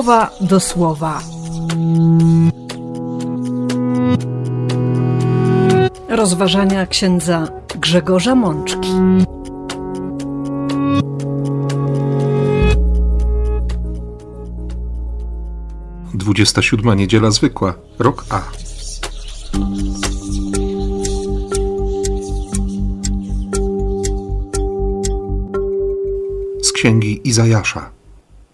słowa do słowa. Rozważania księdza Grzegorza Mączki. Dwudziesta siódma niedziela zwykła, rok A. Z księgi Izajasza.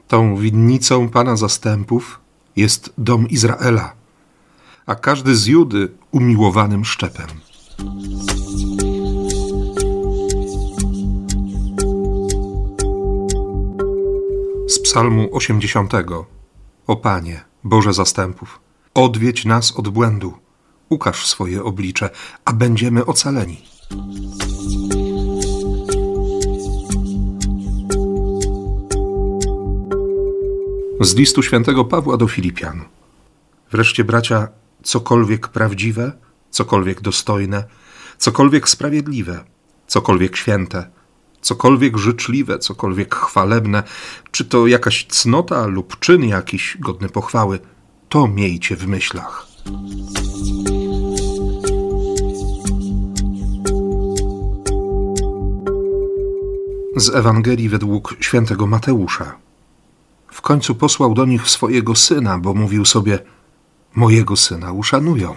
Tą winnicą Pana zastępów jest dom Izraela, a każdy z Judy umiłowanym szczepem. Z Psalmu 80. O Panie, Boże zastępów, odwiedź nas od błędu, ukaż swoje oblicze, a będziemy ocaleni. Z listu świętego Pawła do Filipian. Wreszcie, bracia, cokolwiek prawdziwe, cokolwiek dostojne, cokolwiek sprawiedliwe, cokolwiek święte, cokolwiek życzliwe, cokolwiek chwalebne, czy to jakaś cnota lub czyn jakiś godny pochwały, to miejcie w myślach. Z Ewangelii według świętego Mateusza. Końcu posłał do nich swojego syna, bo mówił sobie: Mojego syna uszanują.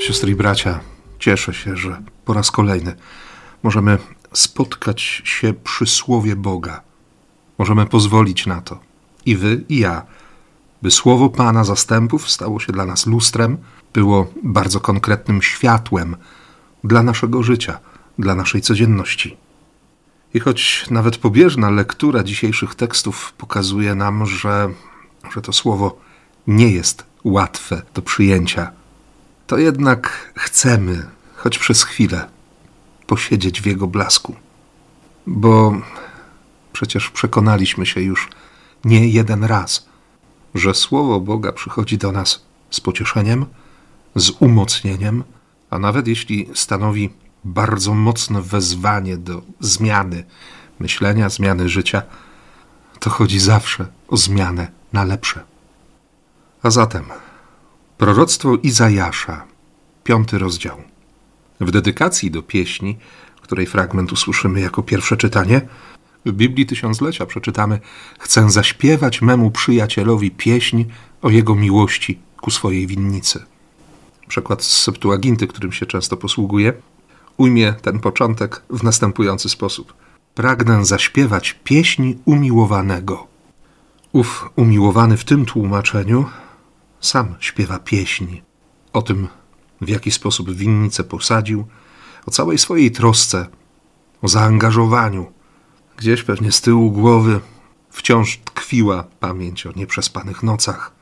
Siostry i bracia, cieszę się, że po raz kolejny możemy spotkać się przy słowie Boga. Możemy pozwolić na to. I wy, i ja, by słowo Pana zastępów stało się dla nas lustrem, było bardzo konkretnym światłem dla naszego życia, dla naszej codzienności. I choć nawet pobieżna lektura dzisiejszych tekstów pokazuje nam, że, że to słowo nie jest łatwe do przyjęcia, to jednak chcemy, choć przez chwilę, posiedzieć w jego blasku. Bo przecież przekonaliśmy się już nie jeden raz, że słowo Boga przychodzi do nas z pocieszeniem, z umocnieniem, a nawet jeśli stanowi bardzo mocne wezwanie do zmiany myślenia, zmiany życia, to chodzi zawsze o zmianę na lepsze. A zatem proroctwo Izajasza, piąty rozdział. W dedykacji do pieśni, której fragment usłyszymy jako pierwsze czytanie, w Biblii Tysiąclecia przeczytamy: Chcę zaśpiewać memu przyjacielowi pieśń o jego miłości ku swojej winnicy przekład z Septuaginty, którym się często posługuje, ujmie ten początek w następujący sposób. Pragnę zaśpiewać pieśń umiłowanego. Ów umiłowany w tym tłumaczeniu sam śpiewa pieśń o tym, w jaki sposób winnicę posadził, o całej swojej trosce, o zaangażowaniu. Gdzieś pewnie z tyłu głowy wciąż tkwiła pamięć o nieprzespanych nocach,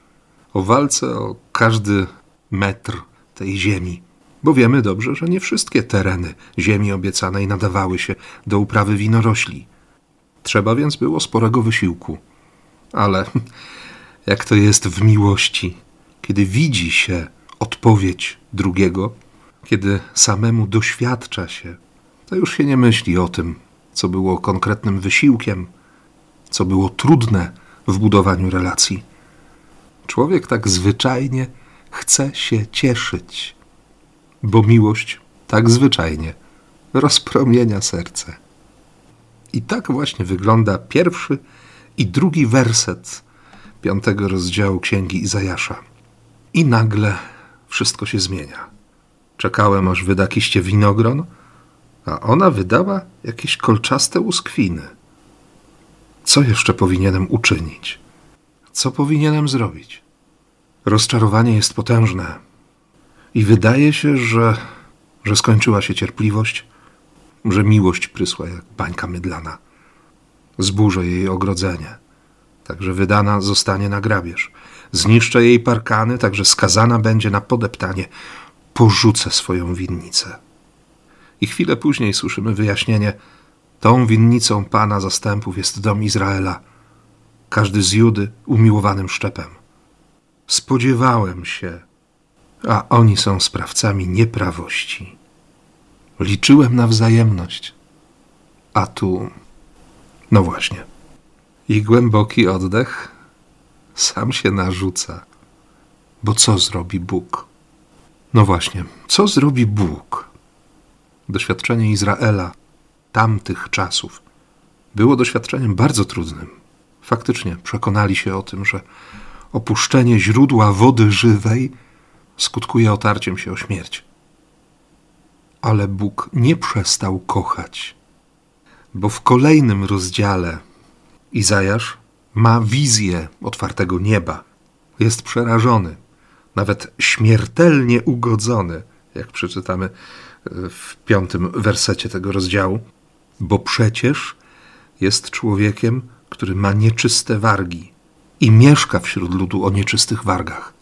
o walce o każdy metr tej ziemi. Bo wiemy dobrze, że nie wszystkie tereny ziemi obiecanej nadawały się do uprawy winorośli. Trzeba więc było sporego wysiłku. Ale jak to jest w miłości, kiedy widzi się odpowiedź drugiego, kiedy samemu doświadcza się, to już się nie myśli o tym, co było konkretnym wysiłkiem, co było trudne w budowaniu relacji. Człowiek tak zwyczajnie chce się cieszyć, bo miłość tak zwyczajnie rozpromienia serce. I tak właśnie wygląda pierwszy i drugi werset piątego rozdziału Księgi Izajasza. I nagle wszystko się zmienia. Czekałem, aż wyda kiście winogron, a ona wydała jakieś kolczaste uskwiny. Co jeszcze powinienem uczynić? Co powinienem zrobić? Rozczarowanie jest potężne i wydaje się, że, że skończyła się cierpliwość, że miłość prysła jak bańka mydlana. Zburzę jej ogrodzenie, także wydana zostanie na grabież. Zniszczę jej parkany, także skazana będzie na podeptanie. Porzucę swoją winnicę. I chwilę później słyszymy wyjaśnienie: Tą winnicą Pana zastępów jest dom Izraela, każdy z Judy umiłowanym szczepem. Spodziewałem się, a oni są sprawcami nieprawości. Liczyłem na wzajemność. A tu. No właśnie. I głęboki oddech sam się narzuca. Bo co zrobi Bóg? No właśnie, co zrobi Bóg? Doświadczenie Izraela tamtych czasów było doświadczeniem bardzo trudnym. Faktycznie przekonali się o tym, że opuszczenie źródła wody żywej skutkuje otarciem się o śmierć. Ale Bóg nie przestał kochać, bo w kolejnym rozdziale Izajasz ma wizję otwartego nieba. Jest przerażony, nawet śmiertelnie ugodzony, jak przeczytamy e, w piątym wersecie tego rozdziału, bo przecież jest człowiekiem, który ma nieczyste wargi i mieszka wśród ludu o nieczystych wargach.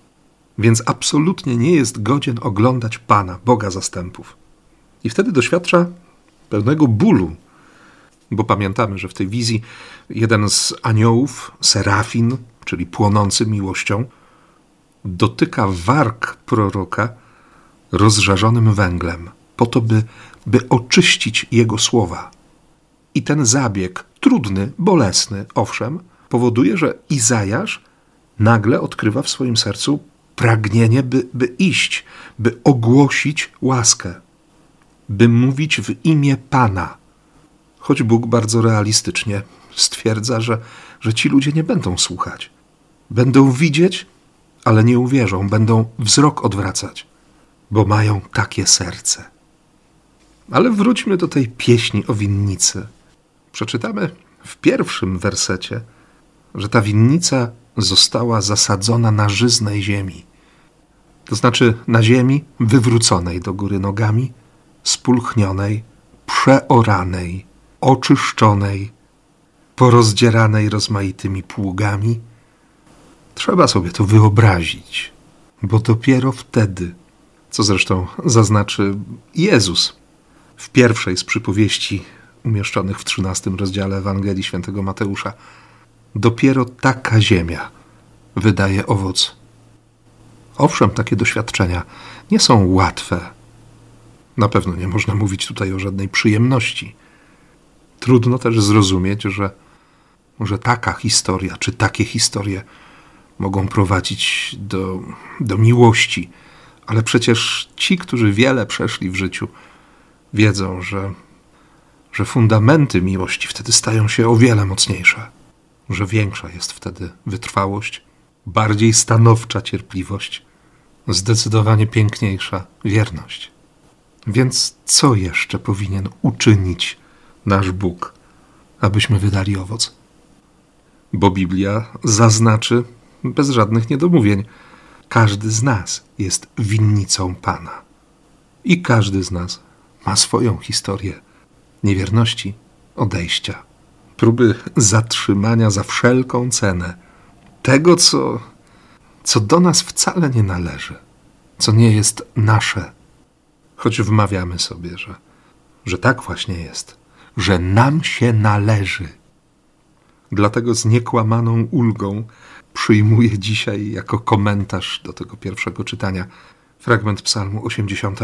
Więc absolutnie nie jest godzien oglądać Pana, Boga zastępów. I wtedy doświadcza pewnego bólu, bo pamiętamy, że w tej wizji jeden z aniołów, serafin, czyli płonący miłością, dotyka warg proroka rozżarzonym węglem, po to, by, by oczyścić jego słowa. I ten zabieg, trudny, bolesny, owszem, powoduje, że Izajasz nagle odkrywa w swoim sercu pragnienie, by, by iść, by ogłosić łaskę, by mówić w imię Pana. Choć Bóg bardzo realistycznie stwierdza, że, że ci ludzie nie będą słuchać. Będą widzieć, ale nie uwierzą, będą wzrok odwracać, bo mają takie serce. Ale wróćmy do tej pieśni o winnicy. Przeczytamy w pierwszym wersecie, że ta winnica została zasadzona na żyznej ziemi. To znaczy na ziemi wywróconej do góry nogami, spulchnionej, przeoranej, oczyszczonej, porozdzieranej rozmaitymi pługami. Trzeba sobie to wyobrazić, bo dopiero wtedy, co zresztą zaznaczy Jezus w pierwszej z przypowieści umieszczonych w XIII rozdziale Ewangelii Świętego Mateusza, dopiero taka ziemia wydaje owoc. Owszem, takie doświadczenia nie są łatwe. Na pewno nie można mówić tutaj o żadnej przyjemności. Trudno też zrozumieć, że, że taka historia, czy takie historie mogą prowadzić do, do miłości, ale przecież ci, którzy wiele przeszli w życiu, wiedzą, że, że fundamenty miłości wtedy stają się o wiele mocniejsze że większa jest wtedy wytrwałość, bardziej stanowcza cierpliwość, zdecydowanie piękniejsza wierność. Więc co jeszcze powinien uczynić nasz Bóg, abyśmy wydali owoc? Bo Biblia zaznaczy bez żadnych niedomówień, każdy z nas jest winnicą Pana. I każdy z nas ma swoją historię niewierności, odejścia próby zatrzymania za wszelką cenę tego, co, co do nas wcale nie należy, co nie jest nasze, choć wmawiamy sobie, że, że tak właśnie jest, że nam się należy. Dlatego z niekłamaną ulgą przyjmuję dzisiaj jako komentarz do tego pierwszego czytania fragment Psalmu 80,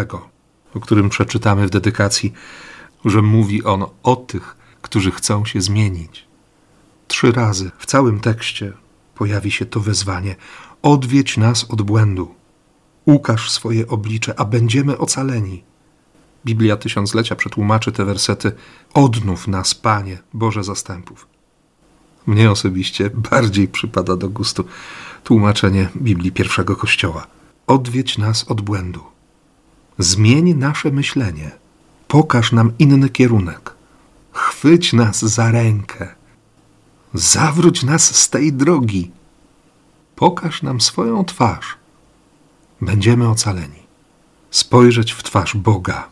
o którym przeczytamy w dedykacji, że mówi on o tych, którzy chcą się zmienić. Trzy razy w całym tekście pojawi się to wezwanie: Odwiedź nas od błędu, ukaż swoje oblicze, a będziemy ocaleni. Biblia Tysiąclecia przetłumaczy te wersety: Odnów nas, Panie, Boże zastępów. Mnie osobiście bardziej przypada do gustu tłumaczenie Biblii pierwszego Kościoła. Odwiedź nas od błędu. Zmień nasze myślenie. Pokaż nam inny kierunek. Chwyć nas za rękę. Zawróć nas z tej drogi. Pokaż nam swoją twarz. Będziemy ocaleni. Spojrzeć w twarz Boga.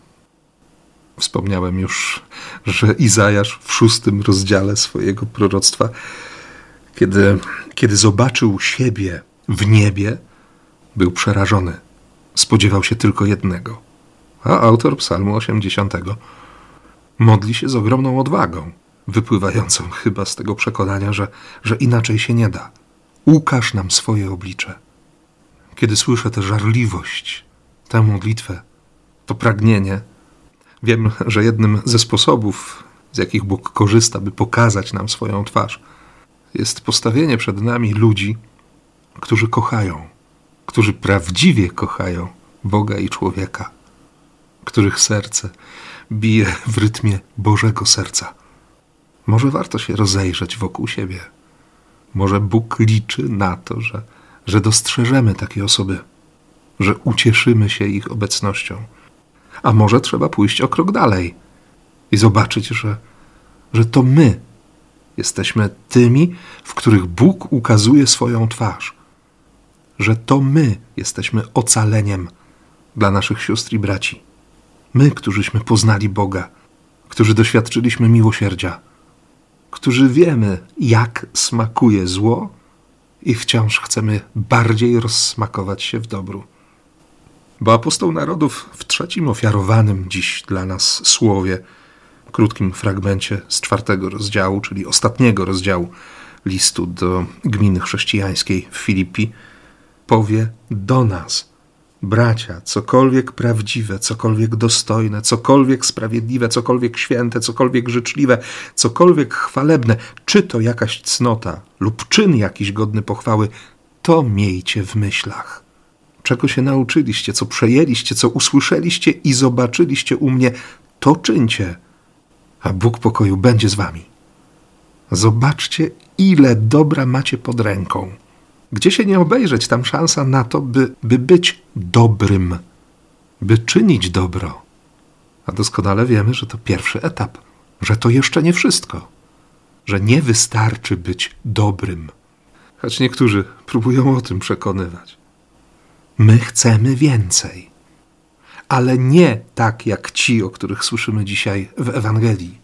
Wspomniałem już, że Izajasz w szóstym rozdziale swojego proroctwa, kiedy, kiedy zobaczył siebie w niebie, był przerażony. Spodziewał się tylko jednego. A autor Psalmu 80 modli się z ogromną odwagą, wypływającą chyba z tego przekonania, że, że inaczej się nie da. Ukaż nam swoje oblicze. Kiedy słyszę tę żarliwość, tę modlitwę, to pragnienie, Wiem, że jednym ze sposobów, z jakich Bóg korzysta, by pokazać nam swoją twarz, jest postawienie przed nami ludzi, którzy kochają, którzy prawdziwie kochają Boga i człowieka, których serce bije w rytmie Bożego serca. Może warto się rozejrzeć wokół siebie. Może Bóg liczy na to, że, że dostrzeżemy takie osoby, że ucieszymy się ich obecnością. A może trzeba pójść o krok dalej i zobaczyć, że, że to my jesteśmy tymi, w których Bóg ukazuje swoją twarz, że to my jesteśmy ocaleniem dla naszych sióstr i braci. My, którzyśmy poznali Boga, którzy doświadczyliśmy miłosierdzia, którzy wiemy, jak smakuje zło i wciąż chcemy bardziej rozsmakować się w dobru. Bo apostoł narodów w trzecim ofiarowanym dziś dla nas słowie, krótkim fragmencie z czwartego rozdziału, czyli ostatniego rozdziału listu do gminy chrześcijańskiej w Filipi, powie do nas – Bracia, cokolwiek prawdziwe, cokolwiek dostojne, cokolwiek sprawiedliwe, cokolwiek święte, cokolwiek życzliwe, cokolwiek chwalebne, czy to jakaś cnota lub czyn jakiś godny pochwały, to miejcie w myślach. Czego się nauczyliście, co przejęliście, co usłyszeliście i zobaczyliście u mnie, to czyńcie, a Bóg pokoju będzie z wami. Zobaczcie, ile dobra macie pod ręką. Gdzie się nie obejrzeć, tam szansa na to, by, by być dobrym, by czynić dobro. A doskonale wiemy, że to pierwszy etap, że to jeszcze nie wszystko, że nie wystarczy być dobrym. Choć niektórzy próbują o tym przekonywać. My chcemy więcej, ale nie tak jak ci, o których słyszymy dzisiaj w Ewangelii.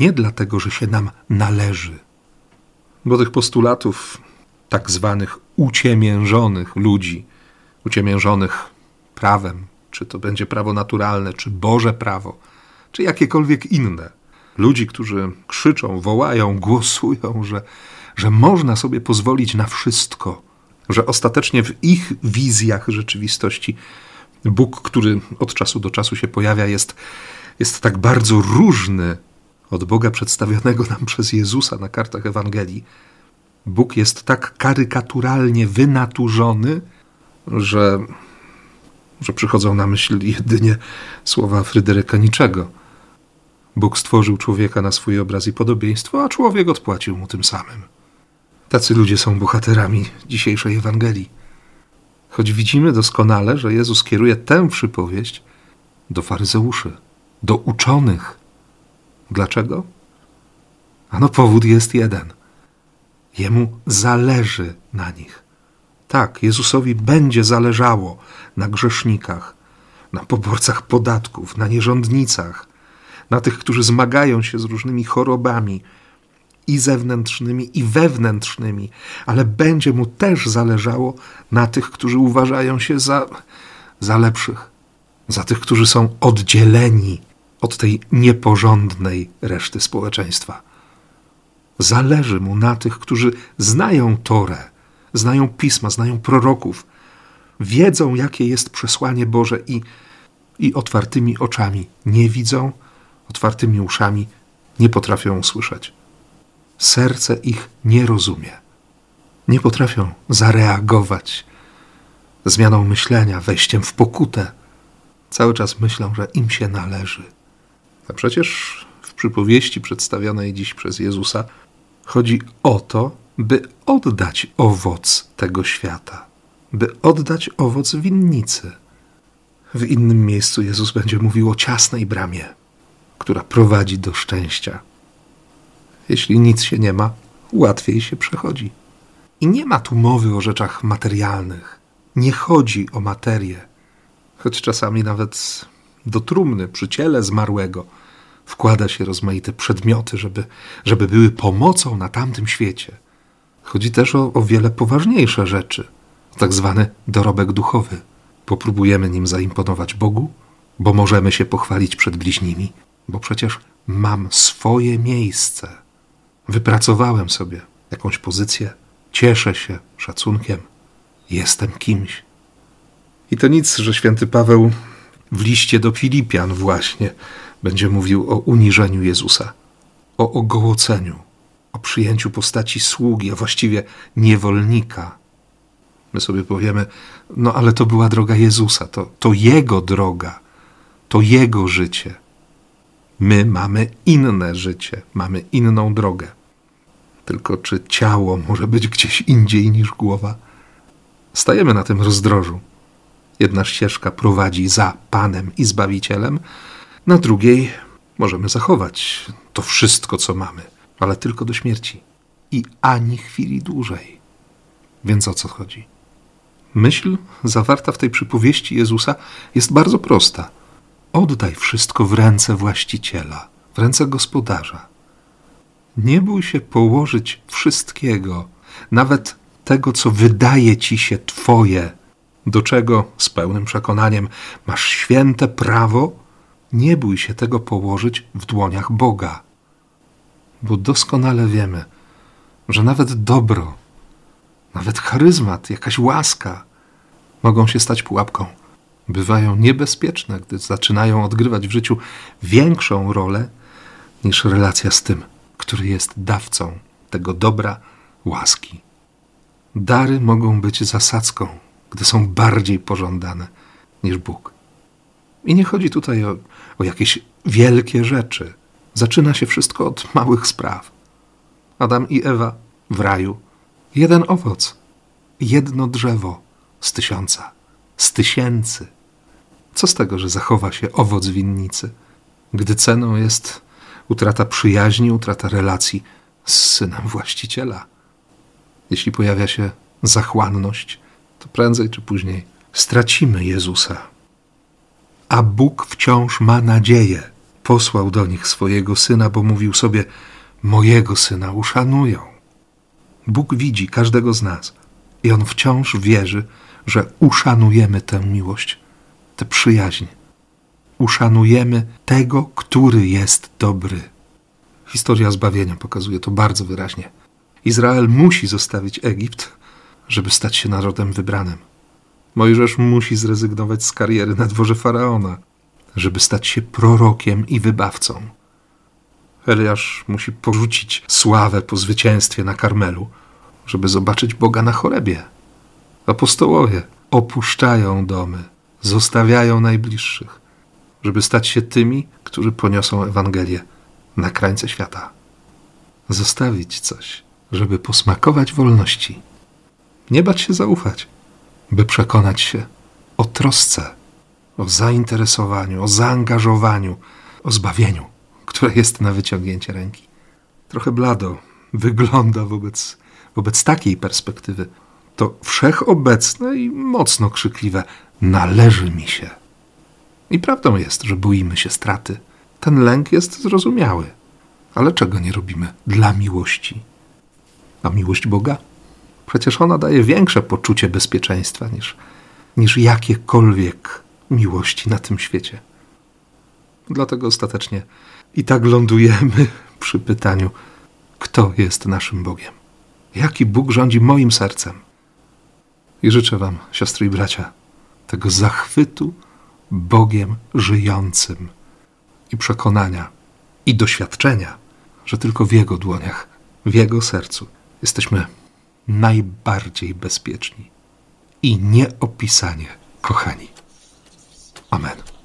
Nie dlatego, że się nam należy, bo tych postulatów tak zwanych uciemiężonych ludzi, uciemiężonych prawem, czy to będzie prawo naturalne, czy Boże prawo, czy jakiekolwiek inne. Ludzi, którzy krzyczą, wołają, głosują, że, że można sobie pozwolić na wszystko, że ostatecznie w ich wizjach rzeczywistości Bóg, który od czasu do czasu się pojawia, jest, jest tak bardzo różny od Boga przedstawionego nam przez Jezusa na kartach Ewangelii, Bóg jest tak karykaturalnie wynaturzony, że, że przychodzą na myśl jedynie słowa Fryderyka Niczego. Bóg stworzył człowieka na swój obraz i podobieństwo, a człowiek odpłacił mu tym samym. Tacy ludzie są bohaterami dzisiejszej Ewangelii. Choć widzimy doskonale, że Jezus kieruje tę przypowieść do faryzeuszy, do uczonych. Dlaczego? Ano powód jest jeden – Jemu zależy na nich. Tak, Jezusowi będzie zależało na grzesznikach, na poborcach podatków, na nierządnicach, na tych, którzy zmagają się z różnymi chorobami i zewnętrznymi, i wewnętrznymi, ale będzie mu też zależało na tych, którzy uważają się za, za lepszych, za tych, którzy są oddzieleni od tej nieporządnej reszty społeczeństwa. Zależy mu na tych, którzy znają Torę, znają pisma, znają proroków, wiedzą, jakie jest przesłanie Boże i, i otwartymi oczami nie widzą, otwartymi uszami nie potrafią usłyszeć. Serce ich nie rozumie. Nie potrafią zareagować zmianą myślenia, wejściem w pokutę. Cały czas myślą, że im się należy. A przecież w przypowieści przedstawionej dziś przez Jezusa Chodzi o to, by oddać owoc tego świata, by oddać owoc winnicy. W innym miejscu Jezus będzie mówił o ciasnej bramie, która prowadzi do szczęścia. Jeśli nic się nie ma, łatwiej się przechodzi. I nie ma tu mowy o rzeczach materialnych. Nie chodzi o materię, choć czasami nawet do trumny przy ciele zmarłego wkłada się rozmaite przedmioty, żeby, żeby były pomocą na tamtym świecie. Chodzi też o, o wiele poważniejsze rzeczy, tak zwany dorobek duchowy. Popróbujemy nim zaimponować Bogu, bo możemy się pochwalić przed bliźnimi, bo przecież mam swoje miejsce. Wypracowałem sobie jakąś pozycję, cieszę się szacunkiem, jestem kimś. I to nic, że święty Paweł w liście do Filipian właśnie będzie mówił o uniżeniu Jezusa, o ogołoceniu, o przyjęciu postaci sługi, a właściwie niewolnika. My sobie powiemy, no ale to była droga Jezusa, to, to Jego droga, to Jego życie. My mamy inne życie, mamy inną drogę. Tylko czy ciało może być gdzieś indziej niż głowa? Stajemy na tym rozdrożu. Jedna ścieżka prowadzi za Panem i Zbawicielem, na drugiej możemy zachować to wszystko, co mamy, ale tylko do śmierci i ani chwili dłużej. Więc o co chodzi? Myśl zawarta w tej przypowieści Jezusa jest bardzo prosta. Oddaj wszystko w ręce właściciela, w ręce gospodarza. Nie bój się położyć wszystkiego, nawet tego, co wydaje ci się Twoje, do czego z pełnym przekonaniem masz święte prawo, nie bój się tego położyć w dłoniach Boga. Bo doskonale wiemy, że nawet dobro, nawet charyzmat, jakaś łaska mogą się stać pułapką. Bywają niebezpieczne, gdy zaczynają odgrywać w życiu większą rolę niż relacja z tym, który jest dawcą tego dobra, łaski. Dary mogą być zasadzką, gdy są bardziej pożądane niż Bóg. I nie chodzi tutaj o, o jakieś wielkie rzeczy. Zaczyna się wszystko od małych spraw. Adam i Ewa w raju. Jeden owoc, jedno drzewo z tysiąca, z tysięcy. Co z tego, że zachowa się owoc winnicy, gdy ceną jest utrata przyjaźni, utrata relacji z synem właściciela? Jeśli pojawia się zachłanność, to prędzej czy później stracimy Jezusa. A Bóg wciąż ma nadzieję. Posłał do nich swojego syna, bo mówił sobie: Mojego syna uszanują. Bóg widzi każdego z nas i on wciąż wierzy, że uszanujemy tę miłość, tę przyjaźń. Uszanujemy tego, który jest dobry. Historia zbawienia pokazuje to bardzo wyraźnie. Izrael musi zostawić Egipt, żeby stać się narodem wybranym. Mojżesz musi zrezygnować z kariery na dworze faraona, żeby stać się prorokiem i wybawcą. Eliasz musi porzucić sławę po zwycięstwie na Karmelu, żeby zobaczyć Boga na chorebie. Apostołowie opuszczają domy, zostawiają najbliższych, żeby stać się tymi, którzy poniosą Ewangelię na krańce świata. Zostawić coś, żeby posmakować wolności. Nie bać się zaufać, by przekonać się o trosce, o zainteresowaniu, o zaangażowaniu, o zbawieniu, które jest na wyciągnięcie ręki. Trochę blado wygląda wobec, wobec takiej perspektywy. To wszechobecne i mocno krzykliwe należy mi się. I prawdą jest, że boimy się straty. Ten lęk jest zrozumiały. Ale czego nie robimy dla miłości? A miłość Boga? Przecież ona daje większe poczucie bezpieczeństwa niż, niż jakiekolwiek miłości na tym świecie. Dlatego ostatecznie i tak lądujemy przy pytaniu, kto jest naszym Bogiem? Jaki Bóg rządzi moim sercem? I życzę Wam, siostry i bracia, tego zachwytu Bogiem żyjącym i przekonania i doświadczenia, że tylko w Jego dłoniach, w Jego sercu jesteśmy najbardziej bezpieczni i nieopisanie kochani. Amen.